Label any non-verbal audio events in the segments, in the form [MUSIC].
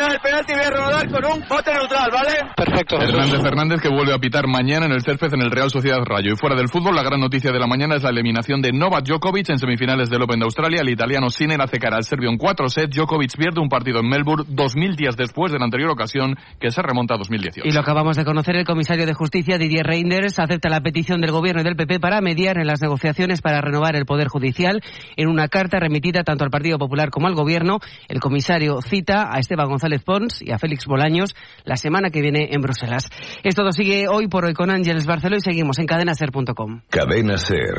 el penalti. Voy a rodar con un bote neutral, ¿vale? Perfecto. Hernández Fernández que vuelve a pitar mañana en el césped en el Real Sociedad Rayo. Y fuera del fútbol, la gran noticia de la mañana es la eliminación de Novak Djokovic en semifinales del Open de Australia. El italiano Sinner hace cara al serbio en cuatro sets. Djokovic pierde un partido en Melbourne dos mil días después de la anterior ocasión que se remonta a 2018. Y lo acabamos de conocer, el comisario de Justicia Didier Reinders acepta la petición del gobierno y del PP para mediar en las negociaciones para renovar el Poder Judicial. En una carta remitida tanto al Partido Popular como al gobierno, el comisario cita a Esteban González Pons y a Félix Bolaños la semana que viene en Bruselas. Esto lo sigue hoy por hoy con Ángeles Barceló y seguimos en cadenaser.com. Cadena Ser.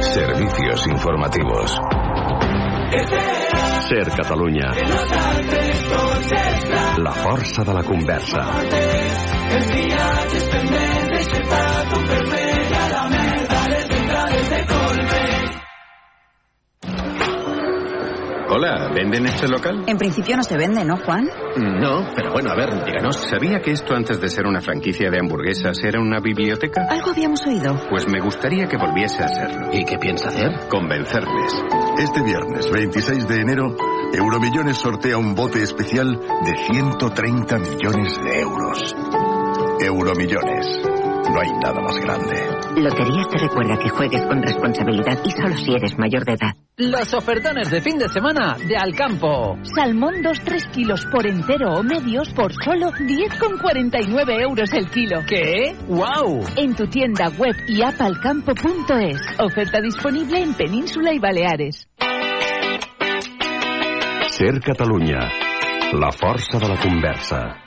Servicios informativos. Ser Catalunya. La força de la conversa. Hola, ¿venden este local? En principio no se vende, ¿no, Juan? No, pero bueno, a ver, díganos, ¿sabía que esto antes de ser una franquicia de hamburguesas era una biblioteca? Algo habíamos oído. Pues me gustaría que volviese a serlo. ¿Y qué piensa hacer? Convencerles. Este viernes 26 de enero, Euromillones sortea un bote especial de 130 millones de euros. Euromillones. No hay nada más grande. Loterías te recuerda que juegues con responsabilidad y solo si eres mayor de edad. Los ofertones de fin de semana de Alcampo. Salmón 2-3 kilos por entero o medios por solo 10,49 euros el kilo. ¿Qué? ¡Wow! En tu tienda web y app alcampo.es. Oferta disponible en Península y Baleares. Ser Catalunya. La força de la conversa.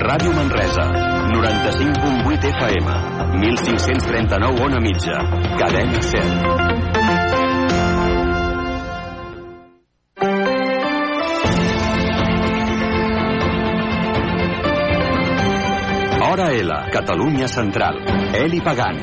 Ràdio Manresa, 95.8 FM, 1539 on a mitja, cadena 100. Hora L, Catalunya Central. Eli Pagant.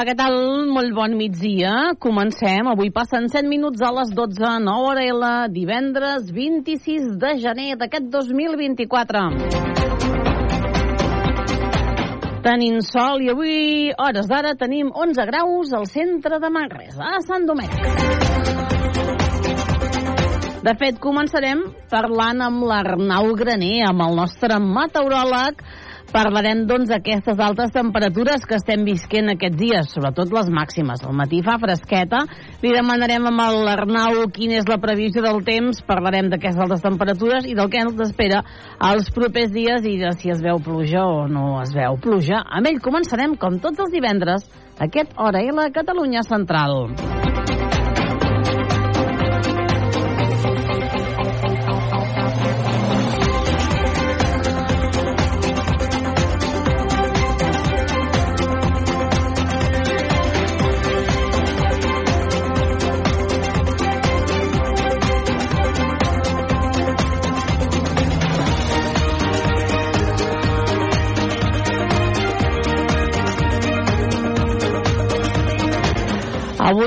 Hola, què tal? Molt bon migdia. Comencem. Avui passen 7 minuts a les 12, 9 hora L, divendres 26 de gener d'aquest 2024. Tenim sol i avui, hores d'ara, tenim 11 graus al centre de Manresa, a Sant Domènec. De fet, començarem parlant amb l'Arnau Graner, amb el nostre meteoròleg, Parlarem, doncs, d'aquestes altes temperatures que estem visquent aquests dies, sobretot les màximes. Al matí fa fresqueta. Li demanarem amb l'Arnau quina és la previsió del temps. Parlarem d'aquestes altes temperatures i del que ens espera els propers dies i de si es veu pluja o no es veu pluja. Amb ell començarem, com tots els divendres, aquest Hora i la Catalunya Central.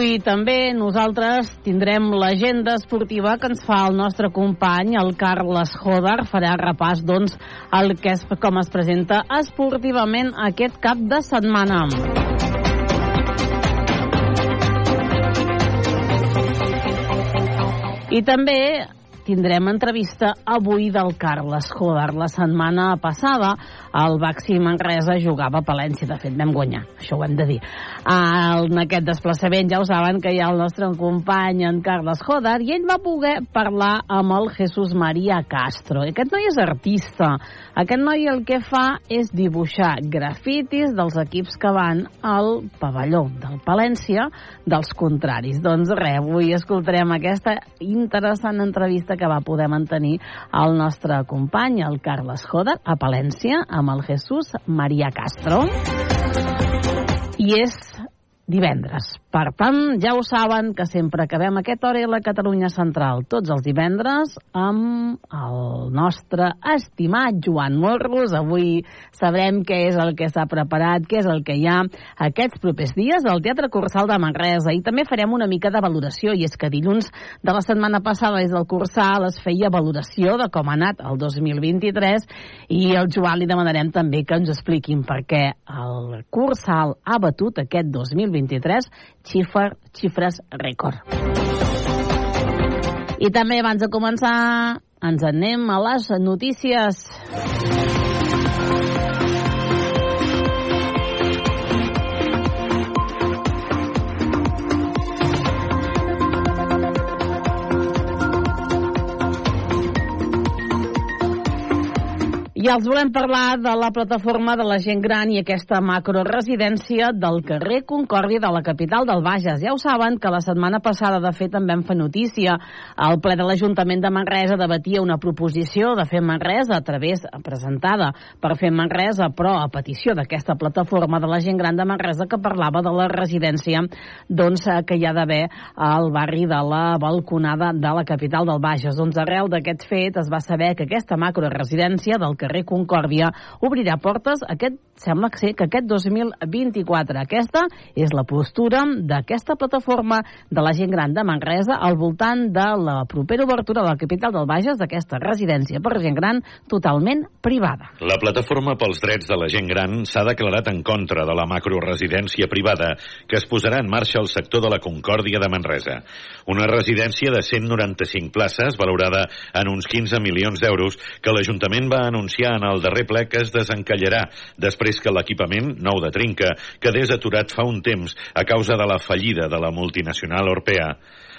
Avui també nosaltres tindrem l'agenda esportiva que ens fa el nostre company, el Carles Joder. Farà repàs, doncs, el que és, com es presenta esportivament aquest cap de setmana. I també tindrem entrevista avui del Carles Joder. La setmana passada el Baxi Manresa jugava a Palència. De fet, vam guanyar, això ho hem de dir. En aquest desplaçament ja ho saben que hi ha el nostre company, en Carles Joder, i ell va poder parlar amb el Jesús María Castro. Aquest noi és artista. Aquest noi el que fa és dibuixar grafitis dels equips que van al pavelló del Palència dels contraris. Doncs res, avui escoltarem aquesta interessant entrevista que va poder mantenir el nostre company, el Carles Joder, a Palència, amb el Jesús María Castro. I és divendres. Per tant, ja ho saben que sempre acabem aquest hora a la Catalunya Central tots els divendres amb el nostre estimat Joan Morros. Avui sabrem què és el que s'ha preparat, què és el que hi ha aquests propers dies al Teatre Cursal de Manresa i també farem una mica de valoració i és que dilluns de la setmana passada des del Cursal es feia valoració de com ha anat el 2023 i al Joan li demanarem també que ens expliquin per què el Cursal ha batut aquest 2023 xifra, xifres rècord. I també abans de començar ens anem a les notícies. I els volem parlar de la plataforma de la gent gran i aquesta macroresidència del carrer Concòrdia de la capital del Bages. Ja ho saben que la setmana passada, de fet, en vam fer notícia. El ple de l'Ajuntament de Manresa debatia una proposició de fer Manresa a través, presentada per fer Manresa, però a petició d'aquesta plataforma de la gent gran de Manresa que parlava de la residència doncs, que hi ha d'haver al barri de la Balconada de la capital del Bages. Doncs arrel d'aquest fet es va saber que aquesta macroresidència del carrer carrer Concòrdia obrirà portes aquest, sembla ser que aquest 2024. Aquesta és la postura d'aquesta plataforma de la gent gran de Manresa al voltant de la propera obertura de la capital del Bages d'aquesta residència per gent gran totalment privada. La plataforma pels drets de la gent gran s'ha declarat en contra de la macroresidència privada que es posarà en marxa al sector de la Concòrdia de Manresa. Una residència de 195 places valorada en uns 15 milions d'euros que l'Ajuntament va anunciar anunciar en el darrer ple que es desencallarà després que l'equipament, nou de trinca, quedés aturat fa un temps a causa de la fallida de la multinacional Orpea.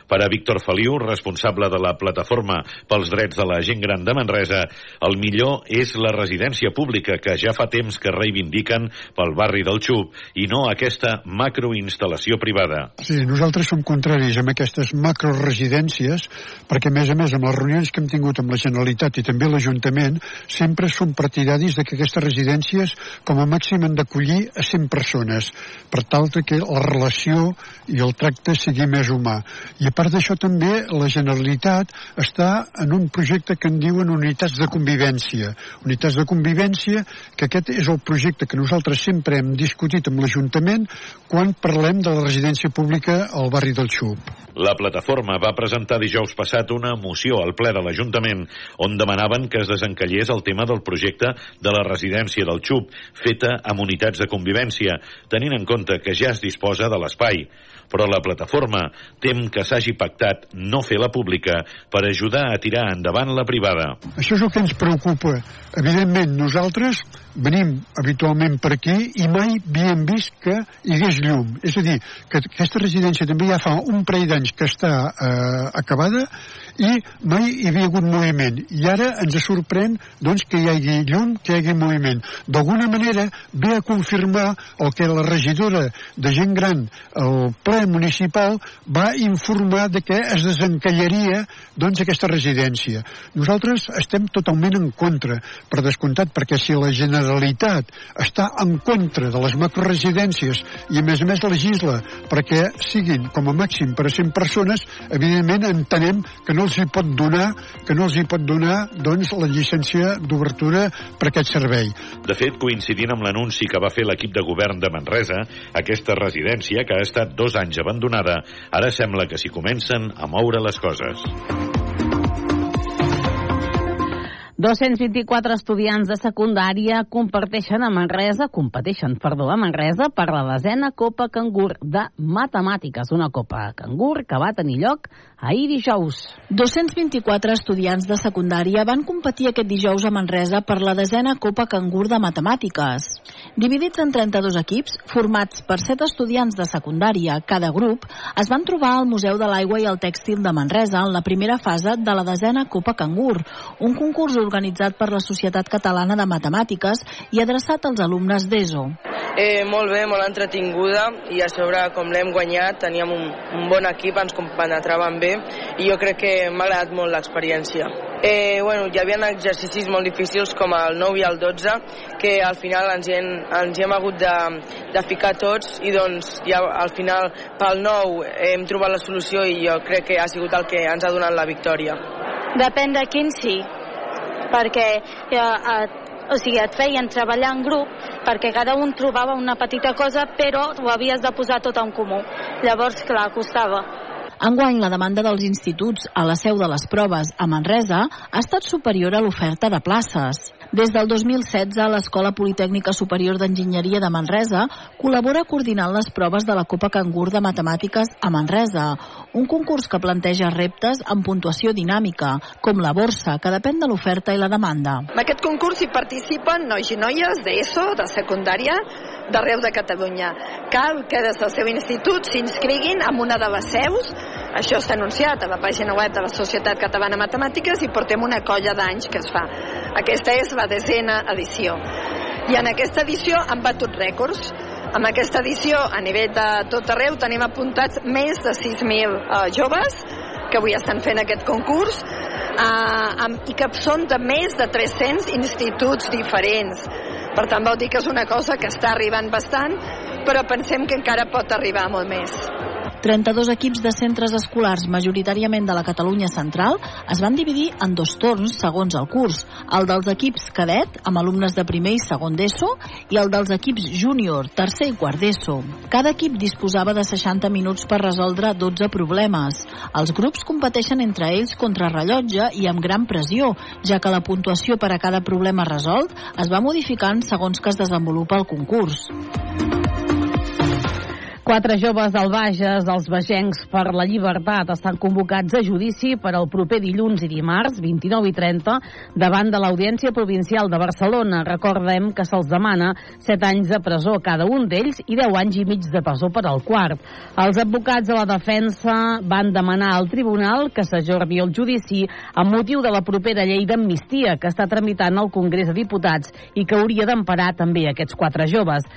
Per a Víctor Feliu, responsable de la Plataforma pels Drets de la Gent Gran de Manresa, el millor és la residència pública que ja fa temps que reivindiquen pel barri del Xup i no aquesta macroinstal·lació privada. Sí, nosaltres som contraris amb aquestes macroresidències perquè, a més a més, amb les reunions que hem tingut amb la Generalitat i també l'Ajuntament, sempre som partidaris de que aquestes residències com a màxim han d'acollir a 100 persones per tal que la relació i el tracte sigui més humà. I a part d'això també la Generalitat està en un projecte que en diuen unitats de convivència. Unitats de convivència, que aquest és el projecte que nosaltres sempre hem discutit amb l'Ajuntament quan parlem de la residència pública al barri del Xup. La plataforma va presentar dijous passat una moció al ple de l'Ajuntament on demanaven que es desencallés el tema del projecte de la residència del Xup, feta amb unitats de convivència, tenint en compte que ja es disposa de l'espai però la plataforma tem que s'hagi pactat no fer la pública per ajudar a tirar endavant la privada. Això és el que ens preocupa. Evidentment, nosaltres venim habitualment per aquí i mai havíem vist que hi hagués llum. És a dir, que aquesta residència també ja fa un parell d'anys que està eh, acabada i mai hi havia hagut moviment. I ara ens sorprèn doncs, que hi hagi llum, que hi hagi moviment. D'alguna manera ve a confirmar el que la regidora de gent gran, el ple municipal, va informar de que es desencallaria doncs, aquesta residència. Nosaltres estem totalment en contra, per descomptat, perquè si la Generalitat està en contra de les macroresidències i a més a més legisla perquè siguin com a màxim per a 100 persones, evidentment entenem que no els hi pot donar que no els hi pot donar doncs, la llicència d'obertura per aquest servei. De fet, coincidint amb l'anunci que va fer l'equip de govern de Manresa, aquesta residència, que ha estat dos anys abandonada, ara sembla que s'hi comencen a moure les coses. 224 estudiants de secundària comparteixen a Manresa, competeixen, perdó, a Manresa per la desena Copa Cangur de Matemàtiques, una Copa Cangur que va tenir lloc ahir dijous. 224 estudiants de secundària van competir aquest dijous a Manresa per la desena Copa Cangur de Matemàtiques. Dividits en 32 equips, formats per 7 estudiants de secundària, cada grup, es van trobar al Museu de l'Aigua i el Tèxtil de Manresa en la primera fase de la desena Copa Cangur, un concurs organitzat per la Societat Catalana de Matemàtiques i adreçat als alumnes d'ESO. Eh, molt bé, molt entretinguda i a sobre com l'hem guanyat teníem un, un bon equip, ens compenetraven bé i jo crec que m'ha agradat molt l'experiència. eh, bueno, hi havia exercicis molt difícils com el 9 i el 12 que al final ens hi hem, ens hi hem hagut de, de ficar tots i doncs ja al final pel 9 hem trobat la solució i jo crec que ha sigut el que ens ha donat la victòria. Depèn de quin sí, perquè eh, eh, o sigui, et feien treballar en grup perquè cada un trobava una petita cosa però ho havies de posar tot en comú. Llavors, clar, costava. Enguany, la demanda dels instituts a la seu de les proves a Manresa ha estat superior a l'oferta de places. Des del 2016, l'Escola Politècnica Superior d'Enginyeria de Manresa col·labora coordinant les proves de la Copa Cangur de Matemàtiques a Manresa, un concurs que planteja reptes amb puntuació dinàmica, com la borsa, que depèn de l'oferta i la demanda. En aquest concurs hi participen nois i noies d'ESO, de secundària, d'arreu de Catalunya. Cal que des del seu institut s'inscriguin en una de les seus això està anunciat a la pàgina web de la Societat Catalana Matemàtiques i portem una colla d'anys que es fa. Aquesta és la desena edició. I en aquesta edició han batut rècords. En aquesta edició, a nivell de tot arreu, tenim apuntats més de 6.000 uh, joves que avui estan fent aquest concurs uh, amb, i que són de més de 300 instituts diferents. Per tant, vol dir que és una cosa que està arribant bastant, però pensem que encara pot arribar molt més. 32 equips de centres escolars, majoritàriament de la Catalunya central, es van dividir en dos torns segons el curs. El dels equips cadet, amb alumnes de primer i segon d'ESO, i el dels equips júnior, tercer i quart d'ESO. Cada equip disposava de 60 minuts per resoldre 12 problemes. Els grups competeixen entre ells contra rellotge i amb gran pressió, ja que la puntuació per a cada problema resolt es va modificant segons que es desenvolupa el concurs. Quatre joves al Bages, els vegencs per la llibertat, estan convocats a judici per al proper dilluns i dimarts, 29 i 30, davant de l'Audiència Provincial de Barcelona. Recordem que se'ls demana 7 anys de presó cada un d'ells i 10 anys i mig de presó per al quart. Els advocats de la defensa van demanar al tribunal que s'ajorni el judici amb motiu de la propera llei d'amnistia que està tramitant al Congrés de Diputats i que hauria d'emparar també aquests quatre joves.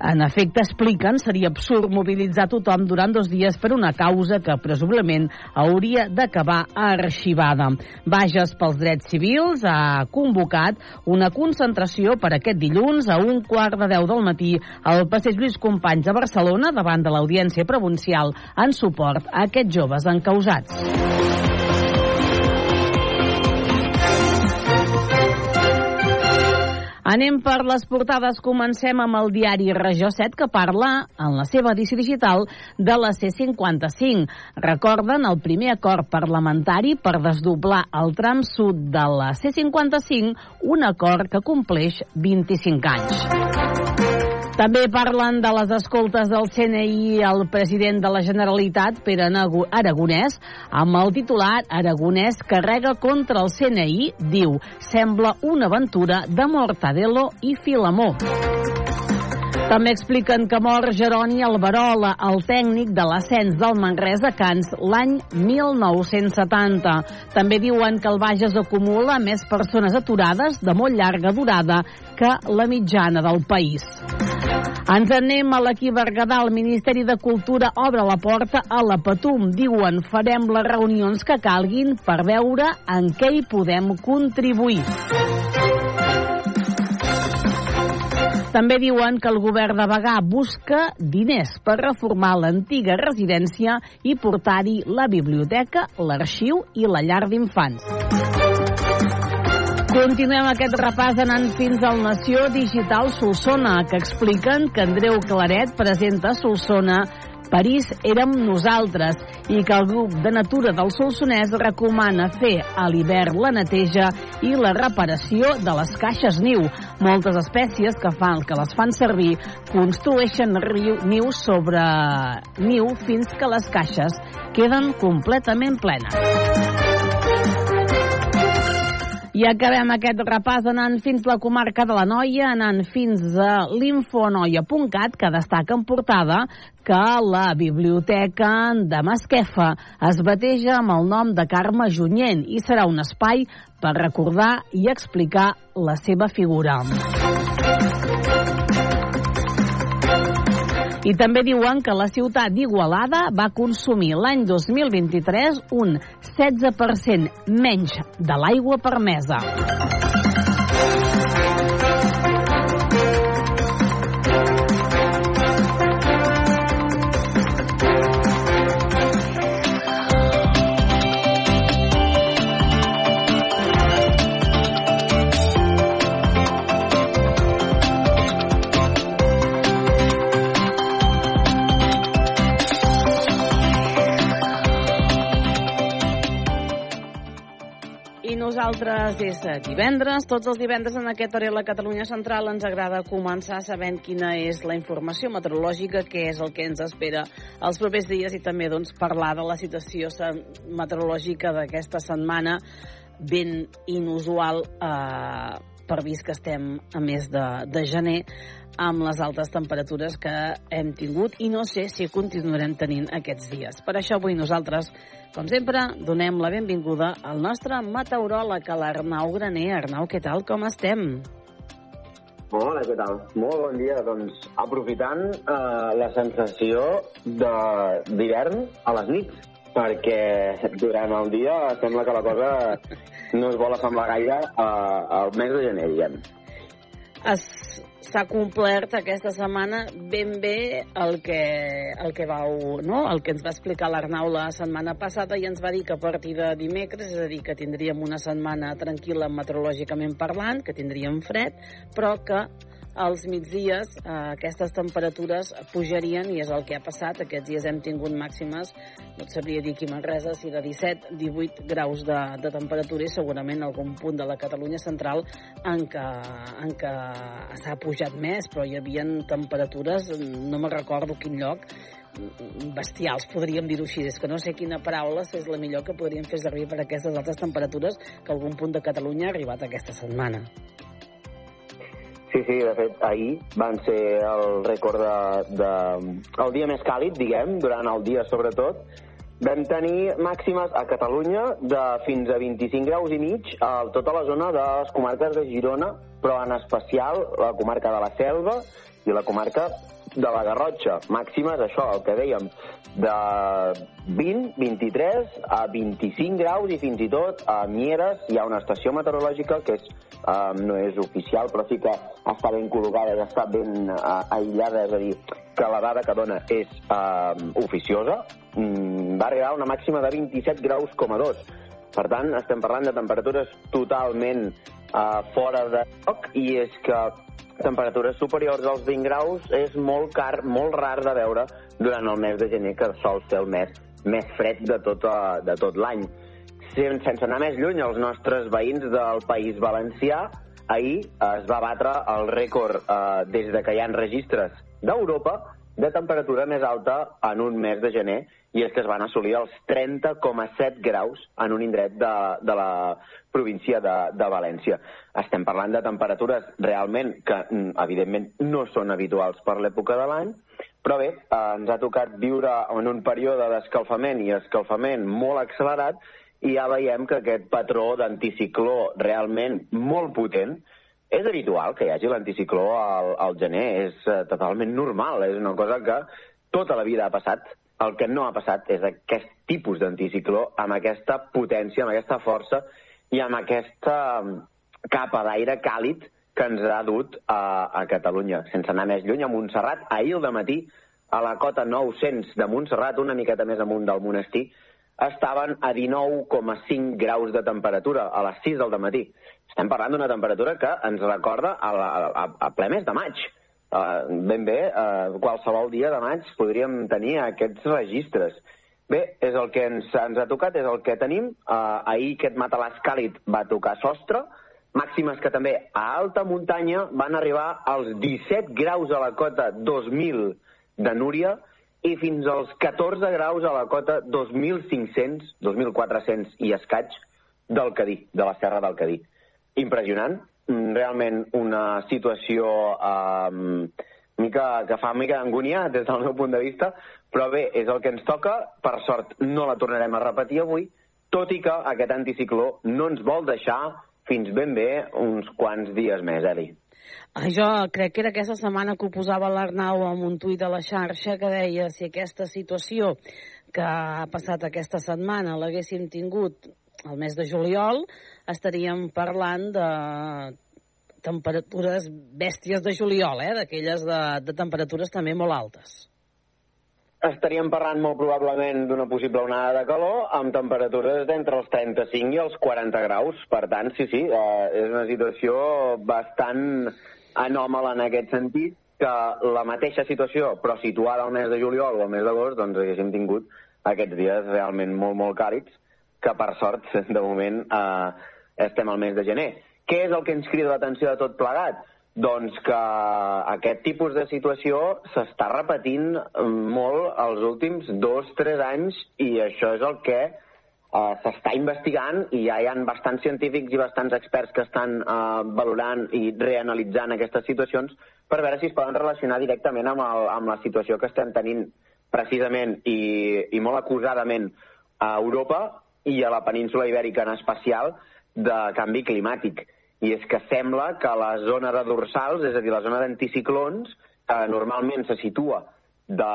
En efecte, expliquen, seria absurd mobilitzar tothom durant dos dies per una causa que presumiblement hauria d'acabar arxivada. Bages pels drets civils ha convocat una concentració per aquest dilluns a un quart de deu del matí al passeig Lluís Companys a Barcelona davant de l'Audiència Provincial en suport a aquests joves encausats. Anem per les portades. Comencem amb el diari Regió 7, que parla, en la seva edició digital, de la C55. Recorden el primer acord parlamentari per desdoblar el tram sud de la C55, un acord que compleix 25 anys. També parlen de les escoltes del CNI al president de la Generalitat, Pere Aragonès, amb el titular Aragonès carrega contra el CNI, diu, sembla una aventura de Mortadelo i Filamó. També expliquen que mor Jeroni Alberola, el tècnic de l'ascens del Manresa Cans l'any 1970. També diuen que el Bages acumula més persones aturades de molt llarga durada que la mitjana del país. Ens anem a l'equí Berguedà. El Ministeri de Cultura obre la porta a la Patum. Diuen, farem les reunions que calguin per veure en què hi podem contribuir. També diuen que el govern de Bagà busca diners per reformar l'antiga residència i portar-hi la biblioteca, l'arxiu i la llar d'infants. Continuem aquest repàs anant fins al Nació Digital Solsona, que expliquen que Andreu Claret presenta Solsona París érem nosaltres i que el grup de natura del Solsonès recomana fer a l'hivern la neteja i la reparació de les caixes niu. Moltes espècies que fan que les fan servir construeixen niu sobre niu fins que les caixes queden completament plenes. I acabem aquest repàs anant fins la comarca de la Noia, anant fins a l'infonoia.cat, que destaca en portada que la biblioteca de Masquefa es bateja amb el nom de Carme Junyent i serà un espai per recordar i explicar la seva figura. I també diuen que la ciutat d'Igualada va consumir l'any 2023 un 16% menys de l'aigua permesa. Nosaltres és divendres, tots els divendres en aquest hora a la Catalunya Central ens agrada començar sabent quina és la informació meteorològica, què és el que ens espera els propers dies i també doncs, parlar de la situació meteorològica d'aquesta setmana. Ben inusual eh, per vist que estem a mes de, de gener amb les altes temperatures que hem tingut i no sé si continuarem tenint aquests dies. Per això avui nosaltres, com sempre, donem la benvinguda al nostre meteoròleg, a l'Arnau Graner. Arnau, què tal, com estem? Hola, què tal? Molt bon dia. Doncs aprofitant eh, la sensació d'hivern a les nits, perquè durant el dia sembla que la cosa no es vol assemblar gaire eh, al mes de gener, diguem. Es s'ha complert aquesta setmana ben bé el que, el que vau, no? el que ens va explicar l'Arnau la setmana passada i ens va dir que a partir de dimecres, és a dir, que tindríem una setmana tranquil·la meteorològicament parlant, que tindríem fred, però que als migdies eh, aquestes temperatures pujarien i és el que ha passat. Aquests dies hem tingut màximes, no et sabria dir aquí Manresa, si de 17-18 graus de, de temperatura i segurament algun punt de la Catalunya central en què, en què s'ha pujat més, però hi havia temperatures, no me recordo quin lloc, bestials, podríem dir-ho així. És que no sé quina paraula és la millor que podríem fer servir per aquestes altes temperatures que algun punt de Catalunya ha arribat aquesta setmana. Sí, sí, de fet, ahir van ser el rècord de, de, el dia més càlid, diguem, durant el dia sobretot. Vam tenir màximes a Catalunya de fins a 25 graus i mig a tota la zona de les comarques de Girona, però en especial la comarca de la Selva i la comarca de la Garrotxa. Màximes, això, el que dèiem, de 20, 23 a 25 graus i fins i tot a Mieres hi ha una estació meteorològica que és, uh, no és oficial, però sí que està ben col·locada, està ben uh, aïllada, és a dir, que la dada que dona és uh, oficiosa, mm, va arribar a una màxima de 27 graus com a 2. Per tant, estem parlant de temperatures totalment uh, fora de lloc i és que temperatures superiors als 20 graus és molt car, molt rar de veure durant el mes de gener, que sol ser el mes més fred de tot, uh, de tot l'any. Sense anar més lluny, els nostres veïns del País Valencià ahir es va batre el rècord eh, des de que hi ha registres d'Europa de temperatura més alta en un mes de gener i és que es van assolir els 30,7 graus en un indret de, de la província de, de València. Estem parlant de temperatures realment que, mm, evidentment, no són habituals per l'època de l'any, però bé, eh, ens ha tocat viure en un període d'escalfament i escalfament molt accelerat i ja veiem que aquest patró d'anticicló realment molt potent és habitual que hi hagi l'anticicló al, al gener, és uh, totalment normal, és una cosa que tota la vida ha passat. El que no ha passat és aquest tipus d'anticicló amb aquesta potència, amb aquesta força i amb aquesta mm, capa d'aire càlid que ens ha dut a, a Catalunya. Sense anar més lluny, a Montserrat, ahir al matí, a la cota 900 de Montserrat, una miqueta més amunt del monestir, estaven a 19,5 graus de temperatura a les 6 del matí. Estem parlant d'una temperatura que ens recorda a, la, a, a ple mes de maig. Uh, ben bé, uh, qualsevol dia de maig podríem tenir aquests registres. Bé, és el que ens, ens ha tocat, és el que tenim. Uh, ahir aquest matalàs càlid va tocar sostre, màximes que també a alta muntanya van arribar als 17 graus a la cota 2000 de Núria, i fins als 14 graus a la cota 2.500, 2.400 i escaig del Cadí, de la Serra del Cadí. Impressionant, mm, realment una situació eh, mica, que fa mica d'angúnia des del meu punt de vista, però bé, és el que ens toca, per sort no la tornarem a repetir avui, tot i que aquest anticicló no ens vol deixar fins ben bé uns quants dies més, Eli. Ah, Jo crec que era aquesta setmana que ho posava l'Arnau amb un tuit a la xarxa que deia si aquesta situació que ha passat aquesta setmana l'haguéssim tingut el mes de juliol, estaríem parlant de temperatures bèsties de juliol, eh? d'aquelles de, de temperatures també molt altes. Estaríem parlant molt probablement d'una possible onada de calor amb temperatures d'entre els 35 i els 40 graus. Per tant, sí, sí, eh, és una situació bastant anòmala en aquest sentit que la mateixa situació, però situada al mes de juliol o al mes d'agost, doncs haguéssim tingut aquests dies realment molt, molt càlids, que per sort, [LAUGHS] de moment, eh, estem al mes de gener. Què és el que ens crida l'atenció de tot plegat? Doncs que aquest tipus de situació s'està repetint molt els últims dos, tres anys i això és el que eh, s'està investigant i ja hi ha bastants científics i bastants experts que estan eh, valorant i reanalitzant aquestes situacions per veure si es poden relacionar directament amb, el, amb la situació que estem tenint precisament i, i molt acusadament a Europa i a la península ibèrica en especial de canvi climàtic i és que sembla que la zona de dorsals, és a dir, la zona d'anticiclons, que normalment se situa de,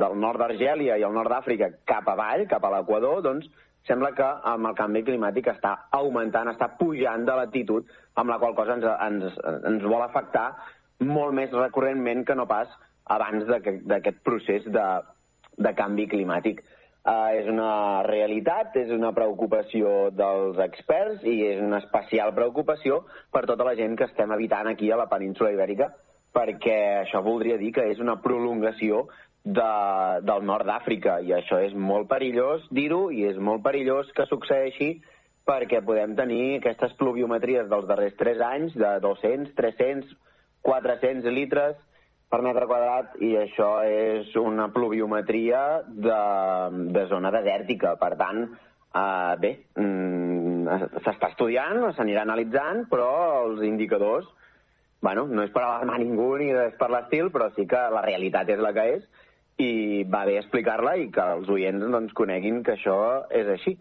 del nord d'Argèlia i el nord d'Àfrica cap avall, cap a l'Equador, doncs sembla que amb el canvi climàtic està augmentant, està pujant de latitud, amb la qual cosa ens, ens, ens vol afectar molt més recurrentment que no pas abans d'aquest procés de, de canvi climàtic. Uh, és una realitat, és una preocupació dels experts i és una especial preocupació per tota la gent que estem habitant aquí a la península ibèrica, perquè això voldria dir que és una prolongació de, del nord d'Àfrica i això és molt perillós dir-ho i és molt perillós que succeeixi perquè podem tenir aquestes pluviometries dels darrers 3 anys de 200, 300, 400 litres per metre quadrat i això és una pluviometria de, de zona desèrtica. Per tant, eh, bé, mm, s'està estudiant, s'anirà analitzant, però els indicadors, bueno, no és per alarmar ningú ni és per l'estil, però sí que la realitat és la que és i va bé explicar-la i que els oients doncs, coneguin que això és així.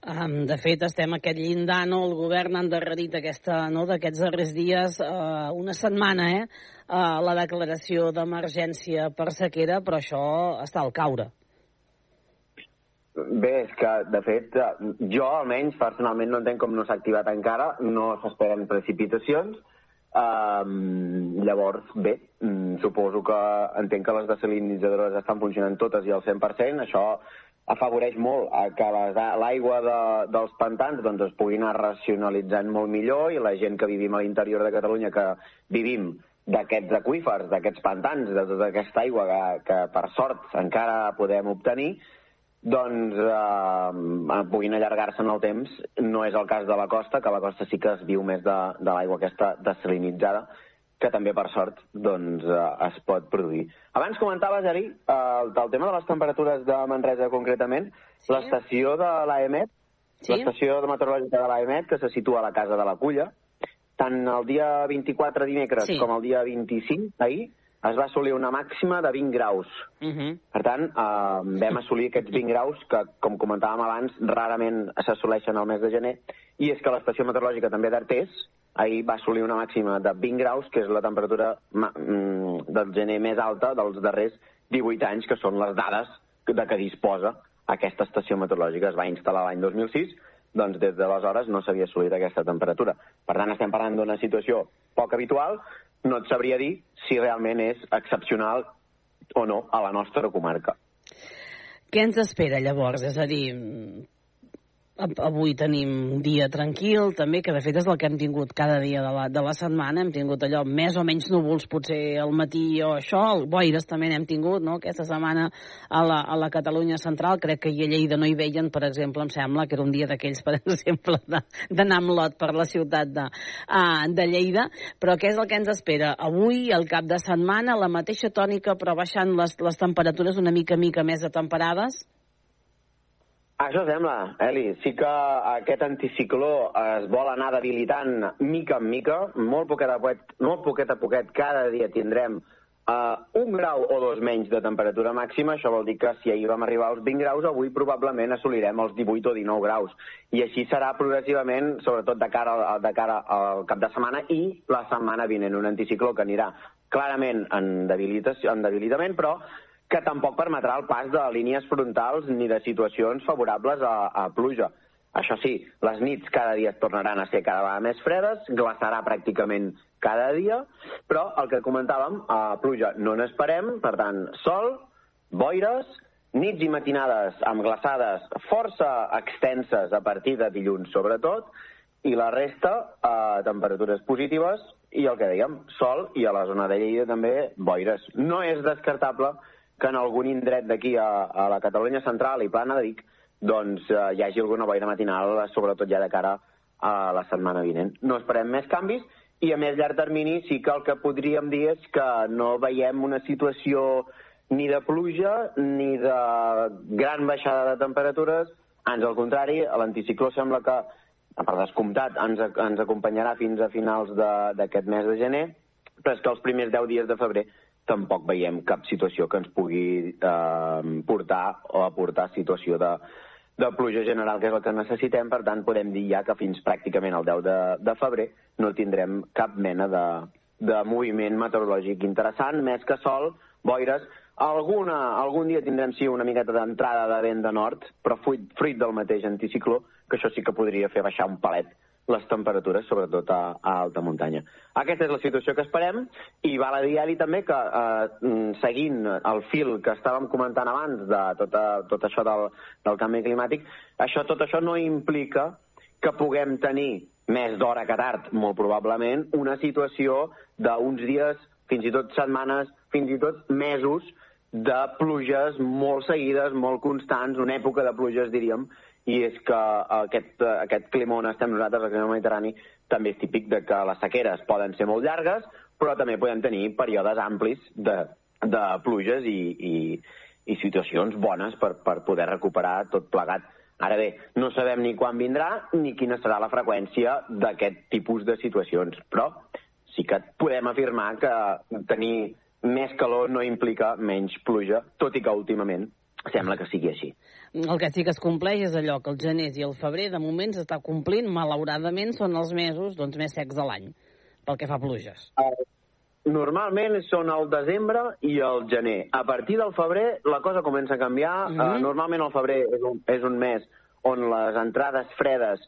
Um, de fet, estem aquest llindar, no? El govern ha endarrerit aquesta, no, d'aquests darrers dies uh, una setmana, eh? Uh, la declaració d'emergència per sequera, però això està al caure. Bé, és que, de fet, jo almenys personalment no entenc com no s'ha activat encara, no s'esperen precipitacions, Um, llavors, bé, mm, suposo que entenc que les desalinitzadores estan funcionant totes i al 100%, això afavoreix molt a que l'aigua de, dels pantans doncs, es pugui anar racionalitzant molt millor i la gent que vivim a l'interior de Catalunya, que vivim d'aquests aquífers, d'aquests pantans, de tota aquesta aigua que, que per sort encara podem obtenir, doncs eh, puguin allargar-se en el temps. No és el cas de la costa, que la costa sí que es viu més de, de l'aigua aquesta desalinitzada, que també, per sort, doncs, eh, es pot produir. Abans comentaves, Ari, eh, el, el tema de les temperatures de Manresa concretament, sí. l'estació de l'AEMET, sí. l'estació meteorològica de l'AEMET, que se situa a la Casa de la Culla, tant el dia 24 dimecres sí. com el dia 25, ahir, es va assolir una màxima de 20 graus. Uh -huh. Per tant, eh, vam assolir aquests 20 graus que, com comentàvem abans, rarament s'assoleixen al mes de gener, i és que l'estació meteorològica també d'Artés, ahir va assolir una màxima de 20 graus, que és la temperatura mm, del gener més alta dels darrers 18 anys, que són les dades de què disposa aquesta estació meteorològica. Es va instal·lar l'any 2006, doncs des d'aleshores no s'havia assolit aquesta temperatura. Per tant, estem parlant d'una situació poc habitual, no et sabria dir si realment és excepcional o no a la nostra comarca. Què ens espera llavors? És a dir, Avui tenim un dia tranquil, també, que de fet és el que hem tingut cada dia de la, de la setmana. Hem tingut allò més o menys núvols, potser al matí o això. El boires també n'hem tingut, no?, aquesta setmana a la, a la Catalunya central. Crec que a Lleida no hi veien, per exemple, em sembla que era un dia d'aquells, per [LAUGHS] exemple, d'anar amb lot per la ciutat de, uh, de Lleida. Però què és el que ens espera? Avui, al cap de setmana, la mateixa tònica, però baixant les, les temperatures una mica mica més atemperades? Això sembla, Eli. Sí que aquest anticicló es vol anar debilitant mica en mica, molt poquet a poquet, molt poquet, a poquet cada dia tindrem uh, un grau o dos menys de temperatura màxima, això vol dir que si ahir vam arribar als 20 graus, avui probablement assolirem els 18 o 19 graus. I així serà progressivament, sobretot de cara, de cara al cap de setmana i la setmana vinent, un anticicló que anirà clarament en, debilitació, en debilitament, però que tampoc permetrà el pas de línies frontals ni de situacions favorables a, a pluja. Això sí, les nits cada dia tornaran a ser cada vegada més fredes, glaçarà pràcticament cada dia, però el que comentàvem, a pluja no n'esperem, per tant, sol, boires, nits i matinades amb glaçades força extenses a partir de dilluns sobretot, i la resta, eh, temperatures positives, i el que dèiem, sol, i a la zona de Lleida també boires. No és descartable que en algun indret d'aquí a, a la Catalunya central i plana de Vic doncs eh, hi hagi alguna boira matinal, sobretot ja de cara a la setmana vinent. No esperem més canvis i a més llarg termini sí que el que podríem dir és que no veiem una situació ni de pluja ni de gran baixada de temperatures, ans al contrari, l'anticicló sembla que, per descomptat, ens, ens acompanyarà fins a finals d'aquest mes de gener, però és que els primers 10 dies de febrer tampoc veiem cap situació que ens pugui eh, portar o aportar situació de, de pluja general, que és el que necessitem, per tant podem dir ja que fins pràcticament el 10 de, de febrer no tindrem cap mena de, de moviment meteorològic interessant, més que sol, boires, alguna, algun dia tindrem sí una miqueta d'entrada de vent de nord, però fruit, fruit del mateix anticicló, que això sí que podria fer baixar un palet les temperatures, sobretot a, a alta muntanya. Aquesta és la situació que esperem i val a dir també que eh, seguint el fil que estàvem comentant abans de tot, a, tot això del, del canvi climàtic, això tot això no implica que puguem tenir més d'hora que tard, molt probablement, una situació d'uns dies, fins i tot setmanes, fins i tot mesos, de pluges molt seguides, molt constants, una època de pluges, diríem, i és que aquest, aquest clima on estem nosaltres, el clima mediterrani, també és típic de que les sequeres poden ser molt llargues, però també podem tenir períodes amplis de, de pluges i, i, i situacions bones per, per poder recuperar tot plegat. Ara bé, no sabem ni quan vindrà ni quina serà la freqüència d'aquest tipus de situacions, però sí que podem afirmar que tenir més calor no implica menys pluja, tot i que últimament sembla que sigui així. El que sí que es compleix és allò que el gener i el febrer de moment s'està complint, malauradament són els mesos doncs, més secs de l'any, pel que fa a pluges. Uh, normalment són el desembre i el gener. A partir del febrer la cosa comença a canviar. Mm -hmm. uh, normalment el febrer és un, és un mes on les entrades fredes,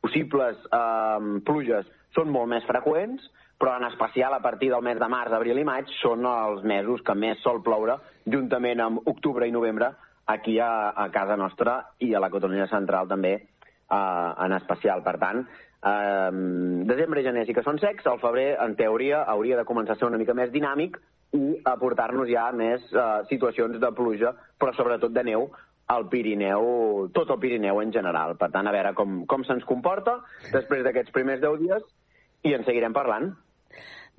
possibles uh, pluges, són molt més freqüents, però en especial a partir del mes de març, abril i maig són els mesos que més sol ploure, juntament amb octubre i novembre, aquí a, a casa nostra i a la Catalunya central també uh, en especial. Per tant, uh, desembre i gener sí que són secs, el febrer, en teoria, hauria de començar a ser una mica més dinàmic i aportar-nos ja més uh, situacions de pluja, però sobretot de neu, al Pirineu, tot el Pirineu en general. Per tant, a veure com, com se'ns comporta després d'aquests primers 10 dies i en seguirem parlant.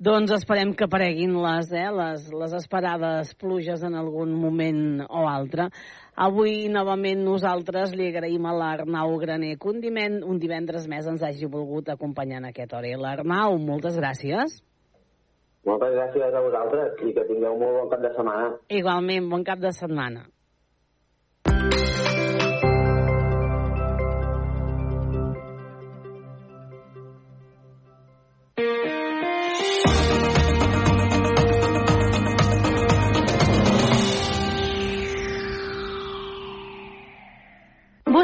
Doncs esperem que apareguin les, eh, les, les esperades pluges en algun moment o altre. Avui, novament, nosaltres li agraïm a l'Arnau Graner que un, dimen, un divendres més ens hagi volgut acompanyar en aquest hora. L'Arnau, moltes gràcies. Moltes gràcies a vosaltres i que tingueu molt bon cap de setmana. Igualment, bon cap de setmana.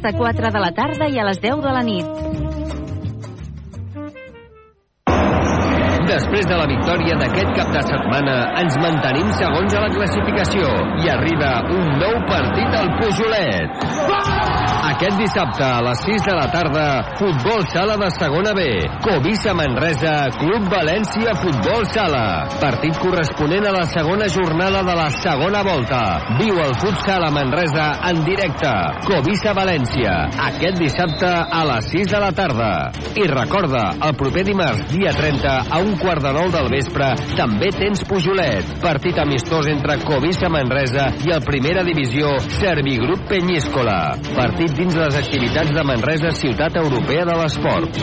quarts de quatre 4 de la tarda i a les 10 de la nit. Després de la victòria d'aquest cap de setmana, ens mantenim segons a la classificació i arriba un nou partit al Pujolet. Aquest dissabte a les 6 de la tarda, Futbol Sala de Segona B. Covisa Manresa, Club València Futbol Sala. Partit corresponent a la segona jornada de la segona volta. Viu el futsal a Manresa en directe. Covisa València. Aquest dissabte a les 6 de la tarda. I recorda, el proper dimarts, dia 30, a un quart de nou del vespre, també tens Pujolet. Partit amistós entre Covisa Manresa i el Primera Divisió Servigrup Penyíscola. Partit dins les activitats de Manresa Ciutat Europea de l'Esport.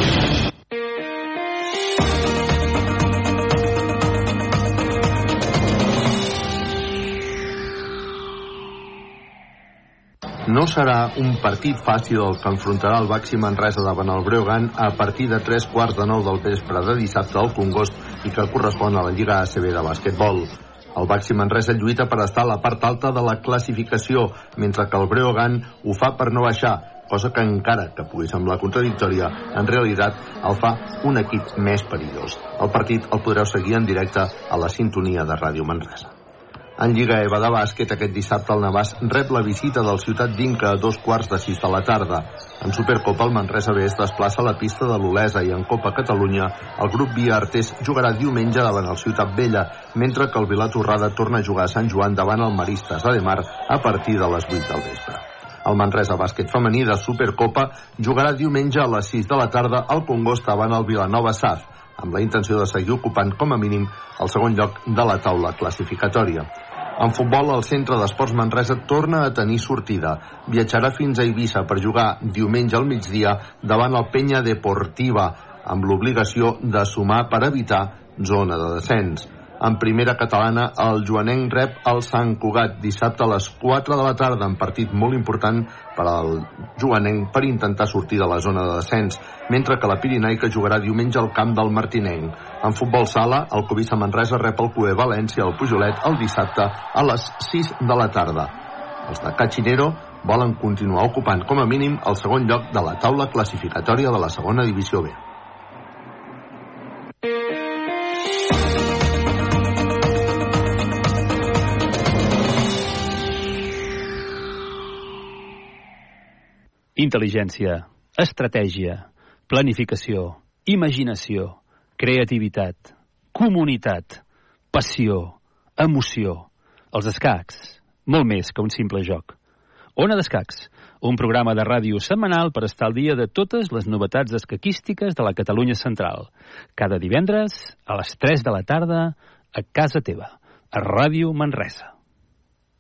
No serà un partit fàcil el que enfrontarà el Baxi Manresa davant el Breogan a partir de tres quarts de nou del vespre de dissabte al Congost i que correspon a la Lliga ACB de bàsquetbol. El Baxi Manresa lluita per estar a la part alta de la classificació, mentre que el Breogan ho fa per no baixar, cosa que encara que pugui semblar contradictòria, en realitat el fa un equip més perillós. El partit el podreu seguir en directe a la sintonia de Ràdio Manresa. En Lliga EVA de bàsquet, aquest dissabte el Navàs rep la visita del Ciutat d'Inca a dos quarts de sis de la tarda. En Supercopa, el Manresa B es desplaça a la pista de l'Olesa i en Copa Catalunya, el grup Via Artés jugarà diumenge davant el Ciutat Vella, mentre que el Vila Torrada torna a jugar a Sant Joan davant el Maristes Ademar a partir de les 8 del vespre. El Manresa Bàsquet Femení de Supercopa jugarà diumenge a les 6 de la tarda al Congost davant el Vilanova Saf, amb la intenció de seguir ocupant com a mínim el segon lloc de la taula classificatòria. En futbol, el Centre d'Esports Manresa torna a tenir sortida. Viatjarà fins a Eivissa per jugar diumenge al migdia davant el Penya Deportiva, amb l'obligació de sumar per evitar zona de descens. En primera catalana, el Joanenc rep el Sant Cugat dissabte a les 4 de la tarda, en partit molt important per al Joanenc per intentar sortir de la zona de descens, mentre que la Pirinaica jugarà diumenge al camp del Martinenc. En futbol sala, el Covisa Manresa rep el Cué València al Pujolet el dissabte a les 6 de la tarda. Els de Cachinero volen continuar ocupant com a mínim el segon lloc de la taula classificatòria de la segona divisió B. Intel·ligència, estratègia, planificació, imaginació, creativitat, comunitat, passió, emoció. Els escacs, molt més que un simple joc. Ona d'Escacs, un programa de ràdio setmanal per estar al dia de totes les novetats escaquístiques de la Catalunya Central. Cada divendres, a les 3 de la tarda, a casa teva, a Ràdio Manresa.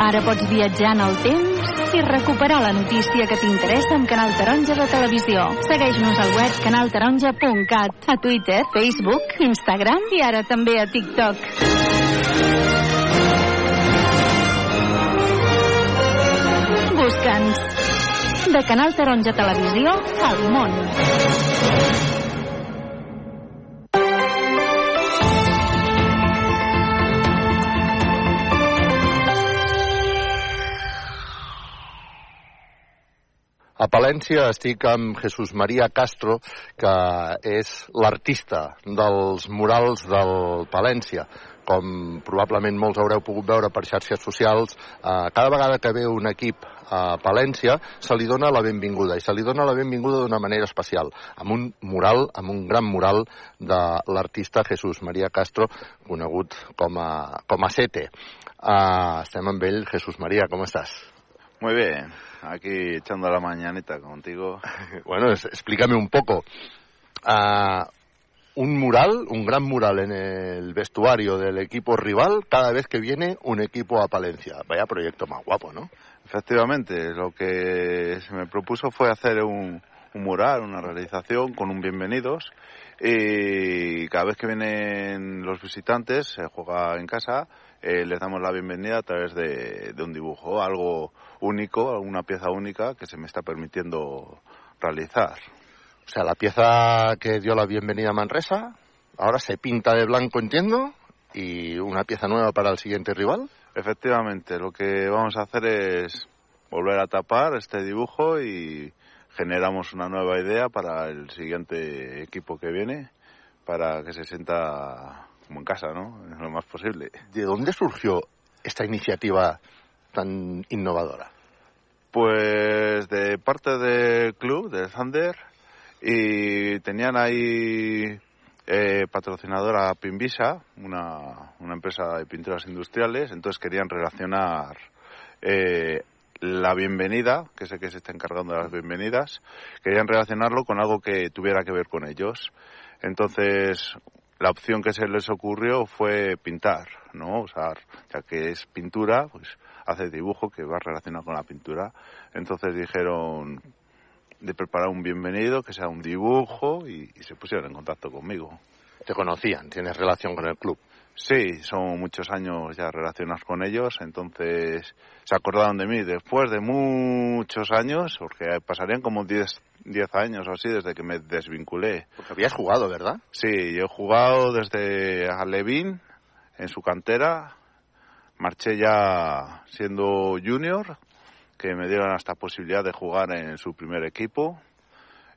Ara pots viatjar en el temps i recuperar la notícia que t'interessa amb Canal Taronja de Televisió. Segueix-nos al web canaltaronja.cat, a Twitter, Facebook, Instagram i ara també a TikTok. Busca'ns. De Canal Taronja Televisió al món. A Palència estic amb Jesús María Castro, que és l'artista dels murals del Palència. com probablement molts haureu pogut veure per xarxes socials, eh, cada vegada que ve un equip a Palència se li dona la benvinguda, i se li dona la benvinguda d'una manera especial, amb un mural, amb un gran mural de l'artista Jesús María Castro, conegut com a, com a Sete. Uh, estem amb ell. Jesús María, ¿cómo estás? Muy bien, aquí echando la mañanita contigo. [LAUGHS] bueno, es, explícame un poco. Uh, un mural, un gran mural en el vestuario del equipo rival cada vez que viene un equipo a Palencia. Vaya proyecto más guapo, ¿no? Efectivamente, lo que se me propuso fue hacer un, un mural, una realización con un bienvenidos y cada vez que vienen los visitantes, se juega en casa, eh, les damos la bienvenida a través de, de, un dibujo, algo único, alguna pieza única que se me está permitiendo realizar. O sea, la pieza que dio la bienvenida a Manresa, ahora se pinta de blanco, entiendo, y una pieza nueva para el siguiente rival. Efectivamente, lo que vamos a hacer es volver a tapar este dibujo y generamos una nueva idea para el siguiente equipo que viene, para que se sienta como en casa, ¿no? Lo más posible. ¿De dónde surgió esta iniciativa tan innovadora? Pues de parte del club, del Thunder, y tenían ahí eh, patrocinadora Pinvisa, una, una empresa de pinturas industriales, entonces querían relacionar eh, la bienvenida, que sé que se está encargando de las bienvenidas, querían relacionarlo con algo que tuviera que ver con ellos. Entonces, la opción que se les ocurrió fue pintar, ¿no? Usar, ya que es pintura, pues hace dibujo que va relacionado con la pintura. Entonces dijeron de preparar un bienvenido, que sea un dibujo, y, y se pusieron en contacto conmigo. ¿Te conocían? ¿Tienes relación con el club? Sí, son muchos años ya relacionados con ellos, entonces se acordaron de mí después de muchos años, porque pasarían como 10 años o así desde que me desvinculé. Porque habías jugado, ¿verdad? Sí, yo he jugado desde Alevín, en su cantera, marché ya siendo junior, que me dieron hasta posibilidad de jugar en su primer equipo,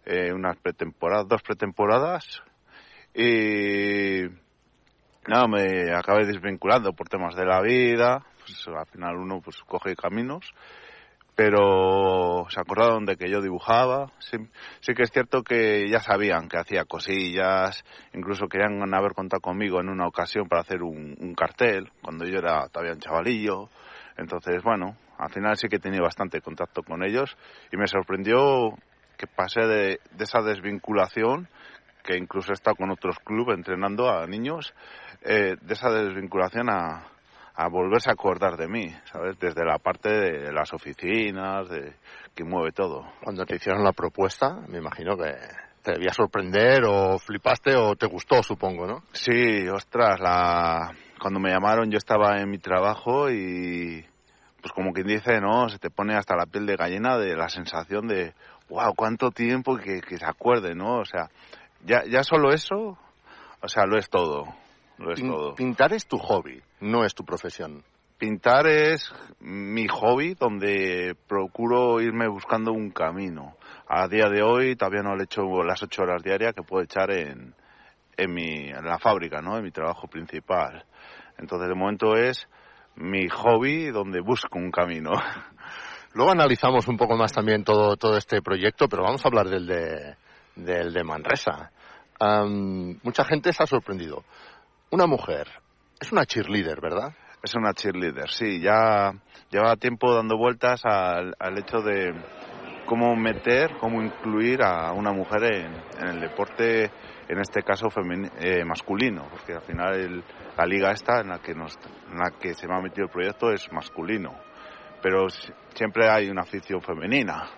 eh, unas pretemporadas, dos pretemporadas, y no, me acabé desvinculando por temas de la vida, pues al final uno pues coge caminos, pero se acordaron de que yo dibujaba, sí, sí que es cierto que ya sabían que hacía cosillas, incluso querían haber contado conmigo en una ocasión para hacer un, un cartel, cuando yo era todavía un chavalillo, entonces bueno, al final sí que tenido bastante contacto con ellos y me sorprendió que pasé de, de esa desvinculación que incluso he estado con otros clubes entrenando a niños, eh, de esa desvinculación a, a, volverse a acordar de mí, ¿sabes? Desde la parte de las oficinas, de que mueve todo. Cuando te hicieron la propuesta, me imagino que te debía sorprender o flipaste o te gustó, supongo, ¿no? Sí, ostras, la... cuando me llamaron yo estaba en mi trabajo y pues como quien dice, ¿no? Se te pone hasta la piel de gallina de la sensación de, wow, cuánto tiempo que, que se acuerde, ¿no? O sea, ya, ya solo eso, o sea, lo es todo. Lo es Pin- todo. Pintar es tu hobby, no es tu profesión. Pintar es mi hobby donde procuro irme buscando un camino. A día de hoy todavía no le echo las ocho horas diarias que puedo echar en, en, mi, en la fábrica, ¿no? En mi trabajo principal. Entonces, de momento es mi hobby donde busco un camino. [LAUGHS] Luego analizamos un poco más también todo, todo este proyecto, pero vamos a hablar del de, del de Manresa. Am, mucha gente se ha sorprendido. Una mujer, es una cheerleader, ¿verdad? Es una cheerleader, sí. Ya lleva tiempo dando vueltas al, al hecho de cómo meter, cómo incluir a una mujer en, el deporte, en este caso femeni- eh, masculino, porque al final la liga esta en la que en la que se me ha metido el proyecto es masculino, pero si- siempre hay una afición femenina.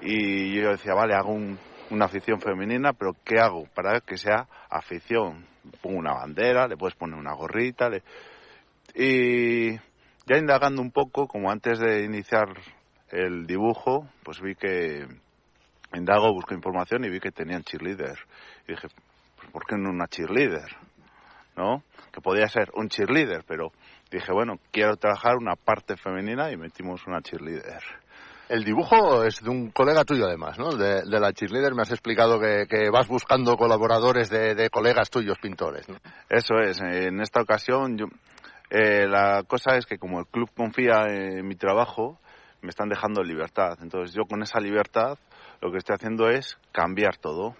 Y yo decía, vale, hago un- una afición femenina, pero ¿qué hago para que sea afición? Pongo una bandera, le puedes poner una gorrita, le- y ya indagando un poco, como antes de iniciar el dibujo, pues vi que indago, busco información y vi que tenían cheerleader. Y dije, pues ¿por qué no una cheerleader? ¿No? Que podía ser un cheerleader, pero dije, bueno, quiero trabajar una parte femenina y metimos una cheerleader. El dibujo es de un colega tuyo, además, ¿no? De, la cheerleader me has explicado que, vas buscando colaboradores de, colegas tuyos pintores. Eso es. En esta ocasión, yo, eh, la cosa es que como el club confía en mi trabajo, me están dejando libertad. Entonces, yo con esa libertad, lo que estoy haciendo es cambiar todo.